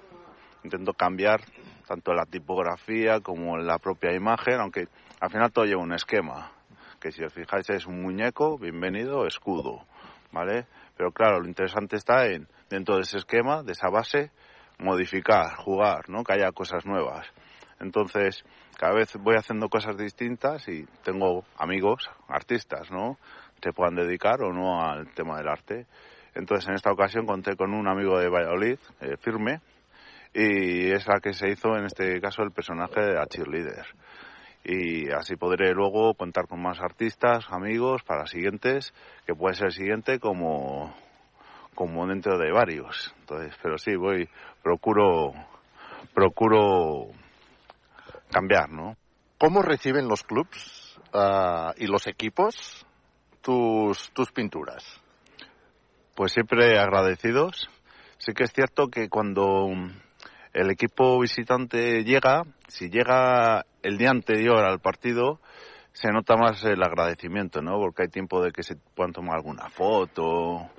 Intento cambiar tanto la tipografía como la propia imagen, aunque al final todo lleva un esquema. Que si os fijáis es un muñeco, bienvenido, escudo ¿vale? Pero claro, lo interesante está en, dentro de ese esquema, de esa base, modificar, jugar, ¿no? Que haya cosas nuevas. Entonces, cada vez voy haciendo cosas distintas y tengo amigos, artistas, ¿no? Se puedan dedicar o no al tema del arte. Entonces, en esta ocasión conté con un amigo de Valladolid, eh, Firme, y es la que se hizo, en este caso, el personaje de la cheerleader y así podré luego contar con más artistas, amigos para siguientes, que puede ser el siguiente como, como dentro de varios. Entonces, pero sí, voy, procuro, procuro cambiar, ¿no? ¿Cómo reciben los clubs uh, y los equipos tus, tus pinturas? Pues siempre agradecidos. Sí que es cierto que cuando el equipo visitante llega, si llega el día anterior al partido, se nota más el agradecimiento, ¿no? Porque hay tiempo de que se puedan tomar alguna foto.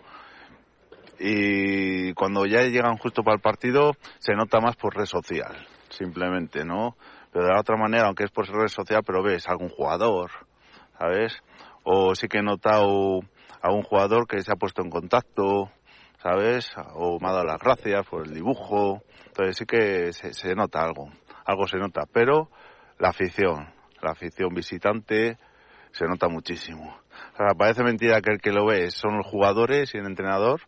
Y cuando ya llegan justo para el partido, se nota más por red social, simplemente, ¿no? Pero de la otra manera, aunque es por red social, pero ves algún jugador, ¿sabes? O sí que he notado a un jugador que se ha puesto en contacto, ¿sabes? O me ha dado las gracias por el dibujo. Entonces sí que se, se nota algo, algo se nota, pero la afición, la afición visitante se nota muchísimo. O sea, parece mentira que el que lo ve son los jugadores y el entrenador,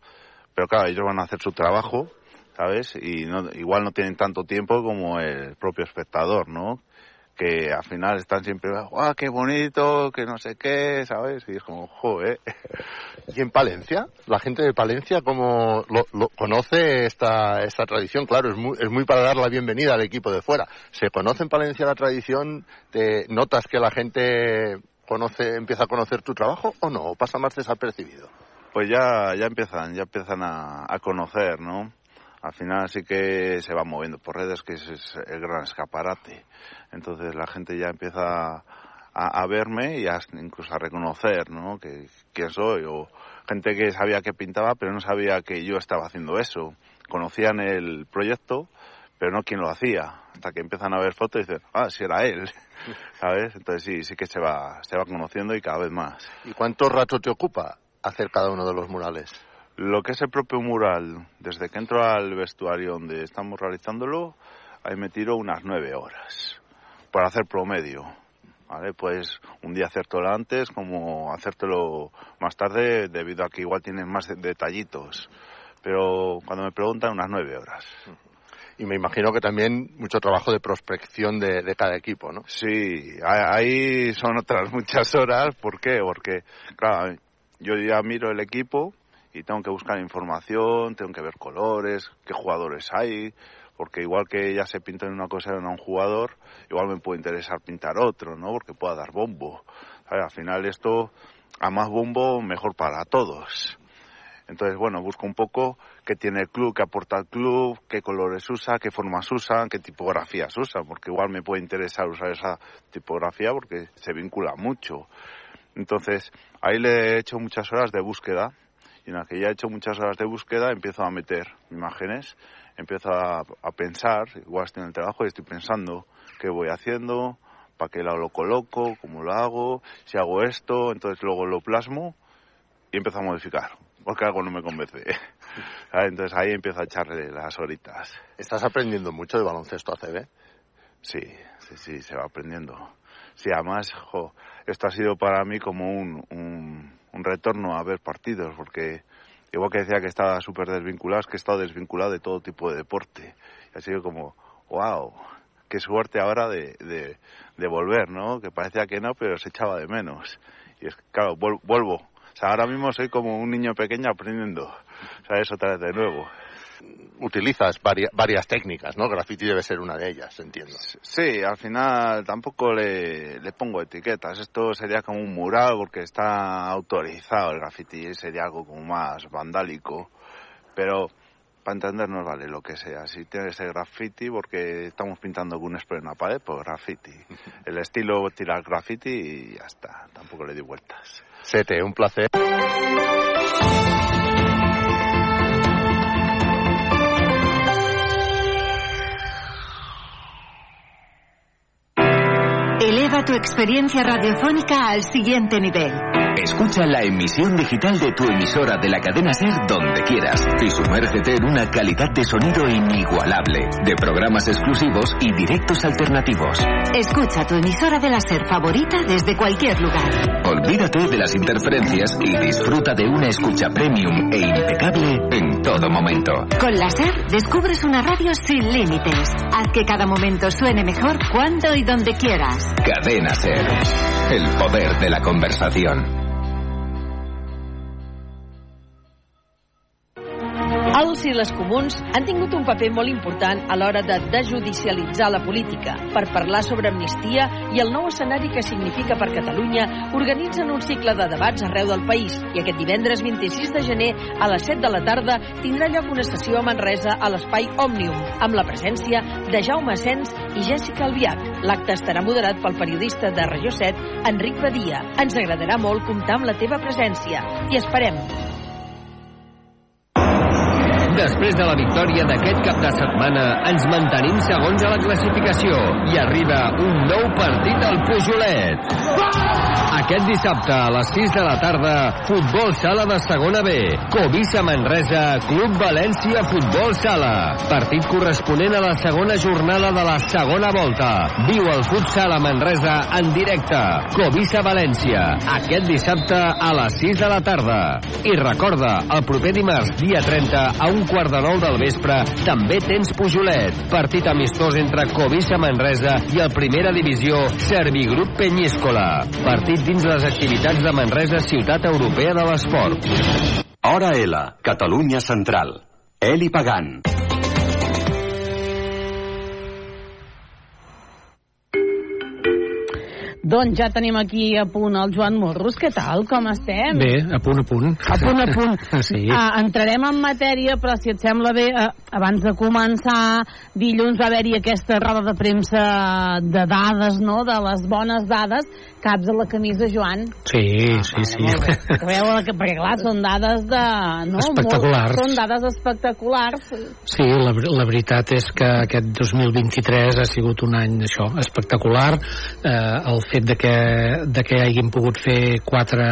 pero claro, ellos van a hacer su trabajo, ¿sabes? Y no, igual no tienen tanto tiempo como el propio espectador, ¿no? Que al final están siempre, ¡guau, qué bonito! Que no sé qué, ¿sabes? Y es como, joder. [LAUGHS] ¿Y en Palencia? ¿La gente de Palencia cómo lo, lo conoce esta, esta tradición? Claro, es muy, es muy para dar la bienvenida al equipo de fuera. ¿Se conoce en Palencia la tradición? ¿Te notas que la gente conoce, empieza a conocer tu trabajo o no? ¿O pasa más desapercibido? Pues ya, ya empiezan, ya empiezan a, a conocer, ¿no? Al final sí que se va moviendo por redes, que es el gran escaparate. Entonces la gente ya empieza a, a verme y a, incluso a reconocer, ¿no? Que, quién soy. O gente que sabía que pintaba, pero no sabía que yo estaba haciendo eso. Conocían el proyecto, pero no quién lo hacía. Hasta que empiezan a ver fotos y dicen, ah, si era él. [LAUGHS] ¿Sabes? Entonces sí, sí que se va, se va conociendo y cada vez más. ¿Y cuánto rato te ocupa hacer cada uno de los murales? Lo que es el propio mural, desde que entro al vestuario donde estamos realizándolo, ahí me tiro unas nueve horas para hacer promedio. ¿Vale? Pues un día hacértelo antes como hacértelo más tarde debido a que igual tienes más detallitos. Pero cuando me preguntan, unas nueve horas. Y me imagino que también mucho trabajo de prospección de, de cada equipo, ¿no? Sí, ahí son otras [LAUGHS] muchas horas. ¿Por qué? Porque, claro, yo ya miro el equipo, y tengo que buscar información, tengo que ver colores, qué jugadores hay, porque igual que ya se pinta en una cosa en un jugador, igual me puede interesar pintar otro, ¿no? Porque pueda dar bombo. Al final esto, a más bombo, mejor para todos. Entonces, bueno, busco un poco qué tiene el club, qué aporta el club, qué colores usa, qué formas usa, qué tipografías usa, porque igual me puede interesar usar esa tipografía porque se vincula mucho. Entonces, ahí le he hecho muchas horas de búsqueda y en la que ya he hecho muchas horas de búsqueda empiezo a meter imágenes, empiezo a, a pensar, igual estoy en el trabajo y estoy pensando qué voy haciendo, para qué lado lo coloco, cómo lo hago, si hago esto, entonces luego lo plasmo y empiezo a modificar, porque algo no me convence. [LAUGHS] entonces ahí empiezo a echarle las horitas. ¿Estás aprendiendo mucho de baloncesto ACB? Sí, sí, sí, se va aprendiendo. Sí, además, jo, esto ha sido para mí como un, un, un retorno a ver partidos, porque igual que decía que estaba súper desvinculado, es que he estado desvinculado de todo tipo de deporte. Y ha sido como, wow, qué suerte ahora de, de, de volver, ¿no? Que parecía que no, pero se echaba de menos. Y es claro, vuelvo. O sea, ahora mismo soy como un niño pequeño aprendiendo. O sea, eso otra vez de nuevo. Utilizas varias, varias técnicas, ¿no? Graffiti debe ser una de ellas, entiendo. Sí, al final tampoco le, le pongo etiquetas. Esto sería como un mural porque está autorizado el graffiti, sería algo como más vandálico. Pero para entendernos vale lo que sea. Si tiene ese graffiti, porque estamos pintando con un spray en una pared, pues graffiti. [LAUGHS] El estilo tirar graffiti y ya está. Tampoco le di vueltas. Sete, un placer. Tu experiencia radiofónica al siguiente nivel. Escucha la emisión digital de tu emisora de la cadena Ser donde quieras y sumérgete en una calidad de sonido inigualable, de programas exclusivos y directos alternativos. Escucha tu emisora de la Ser favorita desde cualquier lugar. Olvídate de las interferencias y disfruta de una escucha premium e impecable en todo momento. Con la Ser descubres una radio sin límites. Haz que cada momento suene mejor cuando y donde quieras. Cadena Ser. El poder de la conversación. Els i les comuns han tingut un paper molt important a l'hora de desjudicialitzar la política. Per parlar sobre amnistia i el nou escenari que significa per Catalunya, organitzen un cicle de debats arreu del país i aquest divendres 26 de gener a les 7 de la tarda tindrà lloc una sessió a Manresa a l'espai Òmnium amb la presència de Jaume Sens i Jessica Albiach. L'acte estarà moderat pel periodista de Regió 7, Enric Badia. Ens agradarà molt comptar amb la teva presència. I esperem Després de la victòria d'aquest cap de setmana, ens mantenim segons a la classificació i arriba un nou partit al Pujolet. Aquest dissabte a les 6 de la tarda, futbol sala de segona B. Covisa Manresa, Club València Futbol Sala. Partit corresponent a la segona jornada de la segona volta. Viu el futsal a Manresa en directe. Covisa València. Aquest dissabte a les 6 de la tarda. I recorda, el proper dimarts, dia 30, a un quart de nou del vespre, també tens Pujolet. Partit amistós entre Covisa Manresa i el Primera Divisió Servigrup Penyíscola. Partit dins les activitats de Manresa, ciutat europea de l'esport. Hora L, Catalunya Central. Eli Pagant. Doncs ja tenim aquí a punt el Joan Morros. Què tal? Com estem? Bé, a punt, a punt. A punt, a punt. [LAUGHS] sí. Uh, entrarem en matèria, però si et sembla bé, uh, abans de començar, dilluns va haver-hi aquesta roda de premsa de dades, no?, de les bones dades, caps a la camisa, Joan. Sí, ah, sí, sí. Que veu, que, perquè clar, són dades de... No? Espectaculars. Molt, són dades espectaculars. Sí, la, la veritat és que aquest 2023 ha sigut un any, això, espectacular. Eh, el fet de que, de que hàgim pogut fer quatre,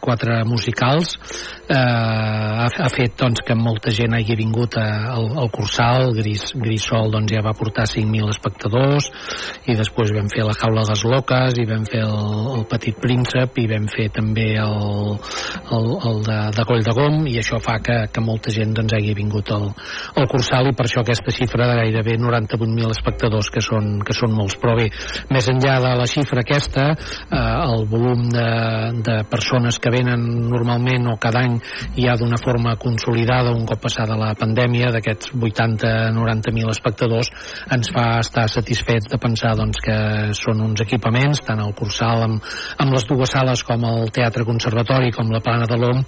quatre musicals eh, ha, ha fet doncs, que molta gent hagi vingut a, al, al Cursal, Gris, Grisol doncs, ja va portar 5.000 espectadors i després vam fer la Jaula de les Loques i vam fer el, el Petit Príncep i vam fer també el, el, el de, de Coll de Gom i això fa que, que molta gent doncs, hagi vingut al, al Cursal i per això aquesta xifra de gairebé 98.000 espectadors que són, que són molts. Però bé, més enllà de la xifra aquesta eh, el volum de, de persones que venen normalment o cada any ja d'una forma consolidada un cop passada la pandèmia d'aquests 80-90.000 espectadors ens fa estar satisfets de pensar doncs, que són uns equipaments tant el Cursal amb, amb les dues sales com el Teatre Conservatori com la Plana de l'OM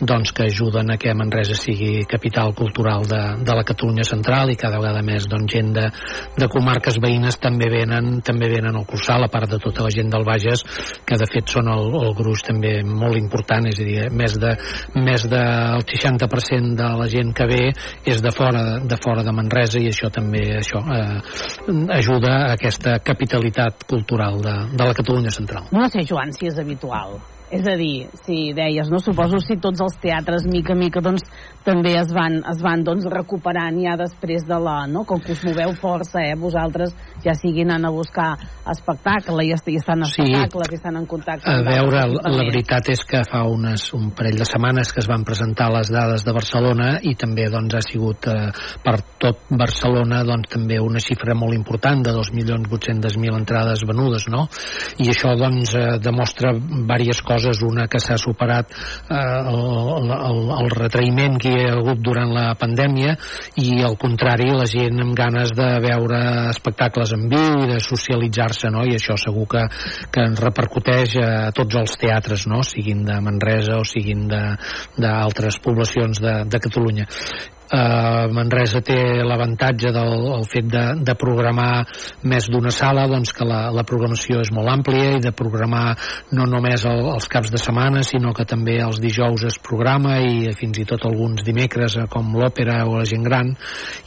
doncs, que ajuden a que Manresa sigui capital cultural de, de la Catalunya central i cada vegada més doncs, gent de, de comarques veïnes també venen, també venen al Cursal a part de tota la gent del Bages que de fet són el, el gruix també molt important és a dir, més de, més del 60% de la gent que ve és de fora de, fora de Manresa i això també això, eh, ajuda a aquesta capitalitat cultural de, de la Catalunya central. No sé, Joan, si és habitual. És a dir, si deies, no? Suposo si tots els teatres, mica a mica, doncs, també es van, es van doncs, recuperant ja després de la... No? Com que us moveu força, eh? Vosaltres ja siguin anant a buscar espectacle i, i estan a Sí. espectacles i estan en contacte A veure, la equipaments. veritat és que fa unes, un parell de setmanes que es van presentar les dades de Barcelona i també doncs, ha sigut eh, per tot Barcelona doncs, també una xifra molt important de 2.800.000 entrades venudes no? i això doncs, eh, demostra diverses coses, una que s'ha superat eh, el, el, el retraïment que hi ha hagut durant la pandèmia i al contrari la gent amb ganes de veure espectacles en viu i de socialitzar-se no? i això segur que, que ens repercuteix a tots els teatres no? siguin de Manresa o siguin d'altres poblacions de, de Catalunya eh, Manresa té l'avantatge del el fet de, de programar més d'una sala, doncs que la, la programació és molt àmplia i de programar no només el, els caps de setmana, sinó que també els dijous es programa i fins i tot alguns dimecres, eh, com l'òpera o la gent gran,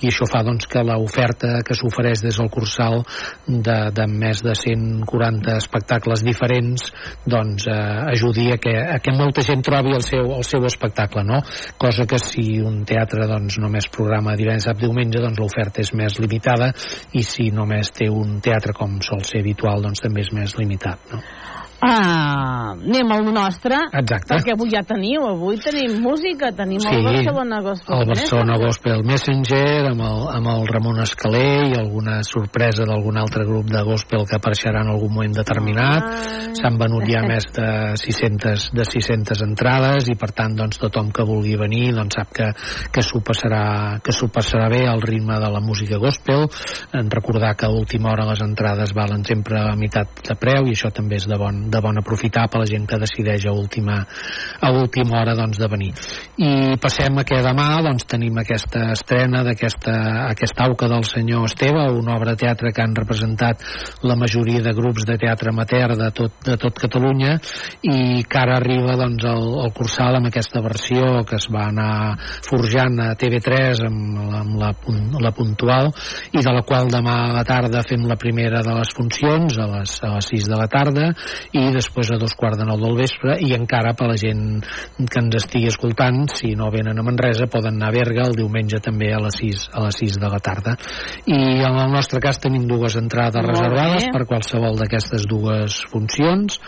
i això fa doncs, que l'oferta que s'ofereix des del Cursal de, de més de 140 espectacles diferents doncs, eh, ajudi a que, a que molta gent trobi el seu, el seu espectacle, no? cosa que si un teatre doncs, només programa divendres, sap, diumenge, doncs l'oferta és més limitada i si només té un teatre com sol ser habitual, doncs també és més limitat, no? Ah, anem al nostre Exacte. perquè avui ja teniu, avui tenim música tenim sí, el Barcelona Gospel el Barcelona Gospel Messenger amb el, amb el Ramon Escalé i alguna sorpresa d'algun altre grup de gospel que apareixerà en algun moment determinat ah. s'han venut ja més de 600, de 600 entrades i per tant doncs, tothom que vulgui venir doncs, sap que, que s'ho passarà, que passarà bé al ritme de la música gospel en recordar que a última hora les entrades valen sempre a meitat de preu i això també és de bon, de bon aprofitar per la gent que decideix a última, a última hora doncs, de venir. I passem a que demà doncs, tenim aquesta estrena d'aquesta aquesta auca del senyor Esteve, una obra de teatre que han representat la majoria de grups de teatre amateur de tot, de tot Catalunya i que ara arriba doncs, el, el Cursal amb aquesta versió que es va anar forjant a TV3 amb, amb la, la puntual i de la qual demà a la tarda fem la primera de les funcions a les, a les 6 de la tarda i després a dos quarts de nou del vespre i encara per la gent que ens estigui escoltant, si no venen a Manresa poden anar a Berga el diumenge també a les 6, a les 6 de la tarda i en el nostre cas tenim dues entrades Molt reservades bé. per qualsevol d'aquestes dues funcions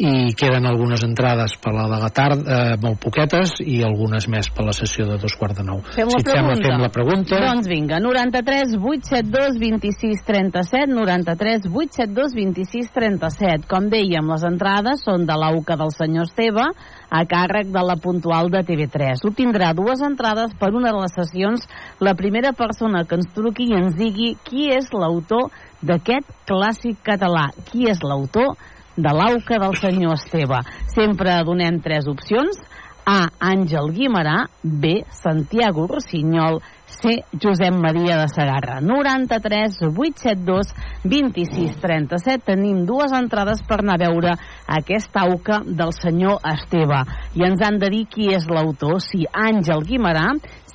i queden algunes entrades per la de la tarda, eh, molt poquetes i algunes més per la sessió de dos quarts de nou Fem si et sembla fem la pregunta Doncs vinga, 93 872 26 37, 93 872 26 37. Com dèiem, les entrades són de l'AUCA del senyor Esteve a càrrec de la puntual de TV3. Obtindrà dues entrades per una de les sessions la primera persona que ens truqui i ens digui qui és l'autor d'aquest clàssic català. Qui és l'autor de l'AUCA del senyor Esteve. Sempre donem tres opcions. A. Àngel Guimarà. B. Santiago Rossinyol. C. Josep Maria de Sagarra. 93 872 26 37. Tenim dues entrades per anar a veure aquesta auca del senyor Esteve. I ens han de dir qui és l'autor. Si Àngel Guimarà,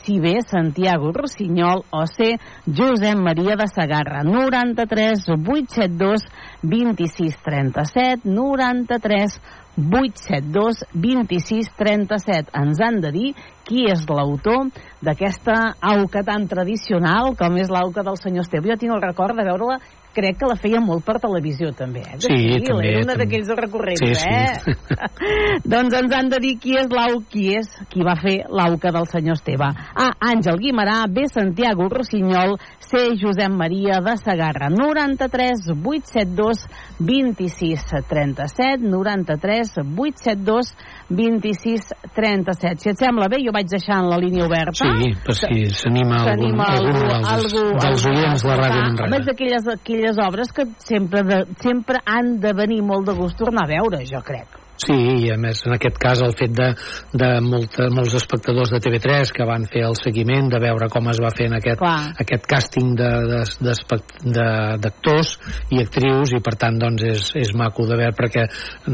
si bé Santiago Rossinyol o C. Josep Maria de Sagarra. 93 872 26 37 93 872 26 37 ens han de dir qui és l'autor d'aquesta auca tan tradicional com és l'auca del senyor Esteve. Jo tinc el record de veure-la crec que la feia molt per televisió també, eh? De Sí, Fil, també, Era una d'aquells recurrents, Sí, sí. eh? [LAUGHS] doncs ens han de dir qui és l'au, qui és qui va fer l'auca del senyor Esteve. A. Àngel Guimarà, B. Santiago Rossinyol, C. Josep Maria de Sagarra. 93 872 26 37, 93 872 26 37. Si et sembla bé, jo vaig deixant la línia oberta. Sí, per si s'anima algun, algú, dels, algú, dels oients de la ràdio Manresa. més d'aquelles aquelles obres que sempre, de, sempre han de venir molt de gust tornar a veure, jo crec. Sí, i a més en aquest cas el fet de, de molta, molts espectadors de TV3 que van fer el seguiment de veure com es va fer en aquest, aquest càsting d'actors i actrius i per tant doncs és, és maco de veure perquè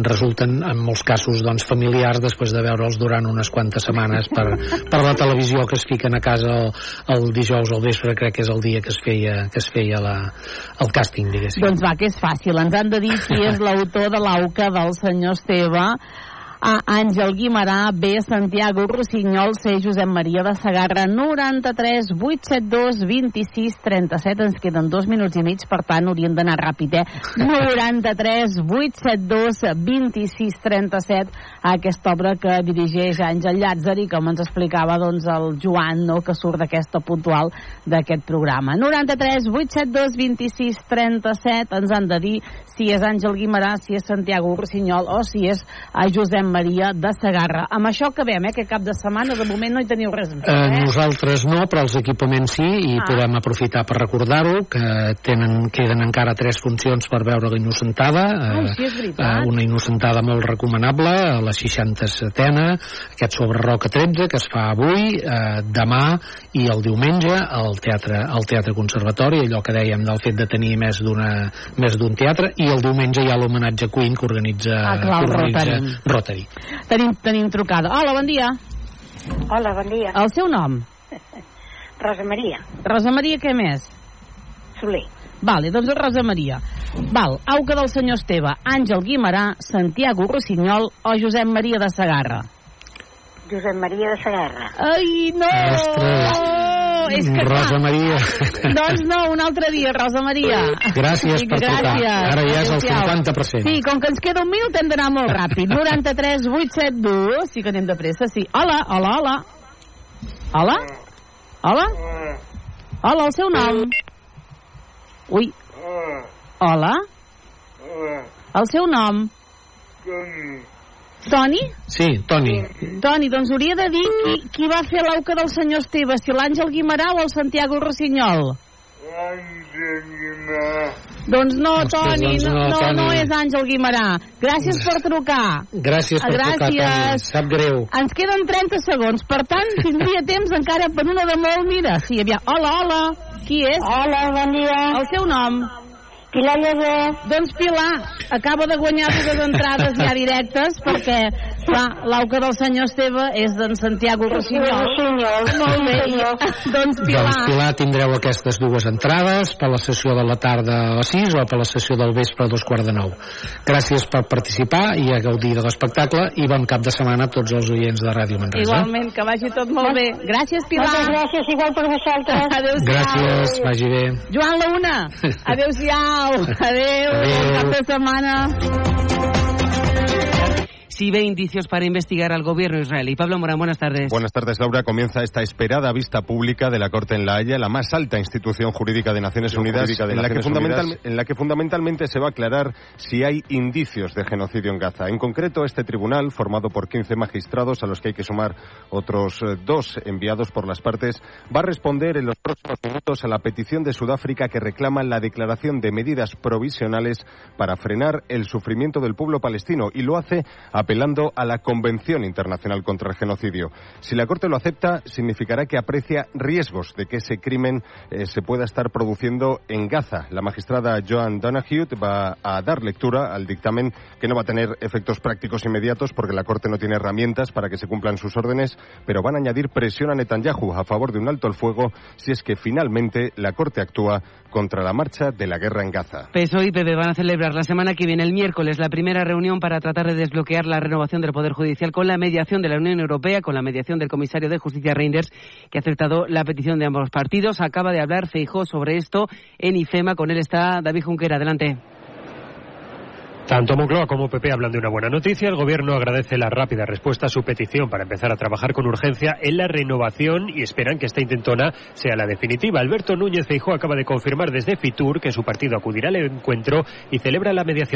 resulten en molts casos doncs, familiars després de veure'ls durant unes quantes setmanes per, per la televisió que es fiquen a casa el, el dijous al vespre crec que és el dia que es feia, que es feia la, el càsting diguéssim. Doncs va, que és fàcil. Ens han de dir qui és l'autor de l'auca del senyor Esteve. A Àngel Guimarà, B. Santiago Rossinyol, C. Josep Maria de Sagarra, 93 872 26 37. Ens queden dos minuts i mig, per tant, haurien d'anar ràpid, eh? 93 872 26 37. Aquesta obra que dirigeix Àngel Llàtzer i com ens explicava doncs, el Joan, no?, que surt d'aquesta puntual d'aquest programa. 93 872 26 37 ens han de dir si és Àngel Guimarà, si és Santiago Rossinyol o si és a Josep Maria de Sagarra. Amb això acabem, eh, que cap de setmana de moment no hi teniu res més. Eh, Eh? nosaltres no, però els equipaments sí, i Ah. podem aprofitar per recordar-ho, que tenen, queden encara tres funcions per veure la Innocentada. Ai, sí, és veritat. eh, una Innocentada molt recomanable, a la 67a, aquest sobre Roca 13, que es fa avui, eh, demà i el diumenge al Teatre, al teatre Conservatori, allò que dèiem del fet de tenir més d'una més d'un teatre, i el diumenge hi ha l'homenatge Queen que organitza, Ah, clar, que el organitza Rotary. Rotary. Tenim, tenim trucada. Hola, bon dia. Hola, bon dia. El seu nom? Rosa Maria. Rosa Maria, què més? Soler. Vale, doncs Rosa Maria. Val, auca del senyor Esteve, Àngel Guimarà, Santiago Rossinyol o Josep Maria de Sagarra? Josep Maria de Sagarra. Ai, no! Ostres. Oh, és que Rosa clar. Maria. [LAUGHS] Doncs no, un altre dia, Rosa Maria. Gràcies per trucar. Gràcies. Ara ja és el Adéu-siau. 50%. Sí, com que ens queda un minut hem d'anar molt ràpid. 93 872, sí que anem de pressa, sí. Hola, hola, hola. Hola? Hola? Hola, el seu nom? Ui. Hola? El seu nom? Toni? Sí, Toni. Toni, doncs hauria de dir qui, qui va fer l'auca del senyor Esteve, si l'Àngel Guimarà o el Santiago Rossinyol. Doncs no, Ostres, Toni, doncs no, no, Toni. no és Àngel Guimarà. Gràcies per trucar. Gràcies per trucar, Toni. Gràcies. Sap greu. Ens queden 30 segons, per tant, tindria temps encara per una de molt. Mira, sí, aviam. Hola, hola. Qui és? Hola, bon dia. El seu nom? Pilar Lledó. Doncs Pilar, acaba de guanyar dues entrades ja directes perquè, clar, l'auca del senyor Esteve és d'en Santiago Rossinyol. Rossinyol. Molt bé. Senyor. doncs Pilar, Doncs, Pilar, tindreu aquestes dues entrades per la sessió de la tarda a les 6 o per la sessió del vespre a dos quarts de nou. Gràcies per participar i a gaudir de l'espectacle i bon cap de setmana a tots els oients de Ràdio Manresa. igualment, que vagi tot molt bé. Gràcies, Pilar. Moltes gràcies, igual per vosaltres. Adéu-siau. Gràcies, vagi bé. Joan Launa, [LAUGHS] adéu-siau. Adéu, bon cap de setmana. Sí ve indicios para investigar al gobierno israelí. Pablo Morán, buenas tardes. Buenas tardes, Laura. Comienza esta esperada vista pública de la Corte en La Haya, la más alta institución jurídica de Naciones Unidas, de en, la que fundamental- Unidas. en la que fundamentalmente se va a aclarar si hay indicios de genocidio en Gaza. En concreto, este tribunal, formado por 15 magistrados, a los que hay que sumar otros eh, dos enviados por las partes, va a responder en los próximos minutos a la petición de Sudáfrica que reclama la declaración de medidas provisionales para frenar el sufrimiento del pueblo palestino y lo hace apelando a la Convención Internacional contra el Genocidio. Si la Corte lo acepta, significará que aprecia riesgos de que ese crimen eh, se pueda estar produciendo en Gaza. La magistrada Joan Donahue va a dar lectura al dictamen que no va a tener efectos prácticos inmediatos porque la Corte no tiene herramientas para que se cumplan sus órdenes, pero van a añadir presión a Netanyahu a favor de un alto el fuego si es que finalmente la Corte actúa contra la marcha de la guerra en Gaza. PSOE y PP van a celebrar la semana que viene, el miércoles, la primera reunión para tratar de desbloquear la renovación del Poder Judicial con la mediación de la Unión Europea, con la mediación del comisario de Justicia Reinders, que ha aceptado la petición de ambos partidos. Acaba de hablar Feijó sobre esto en IFEMA. Con él está David Junquera. Adelante. Tanto Moncloa como PP hablan de una buena noticia. El Gobierno agradece la rápida respuesta a su petición para empezar a trabajar con urgencia en la renovación y esperan que esta intentona sea la definitiva. Alberto Núñez Feijóo acaba de confirmar desde Fitur que su partido acudirá al encuentro y celebra la mediación